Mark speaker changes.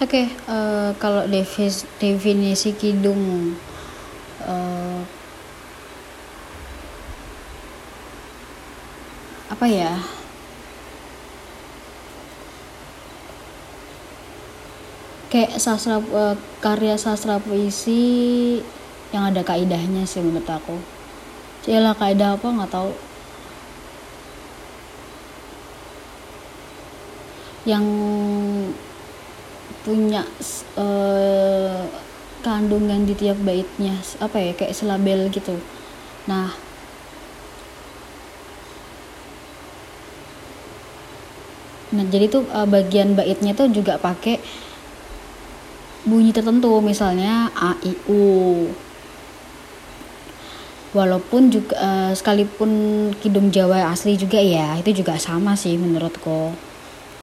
Speaker 1: Oke, uh, kalau definisi, kidung uh, apa ya? Kayak sastra uh, karya sastra puisi yang ada kaidahnya sih menurut aku. Yalah kaidah apa nggak tahu. Yang punya uh, kandungan di tiap baitnya apa ya kayak selabel gitu. Nah nah jadi tuh uh, bagian baitnya tuh juga pakai bunyi tertentu misalnya a i u. Walaupun juga uh, sekalipun kidung Jawa asli juga ya itu juga sama sih menurutku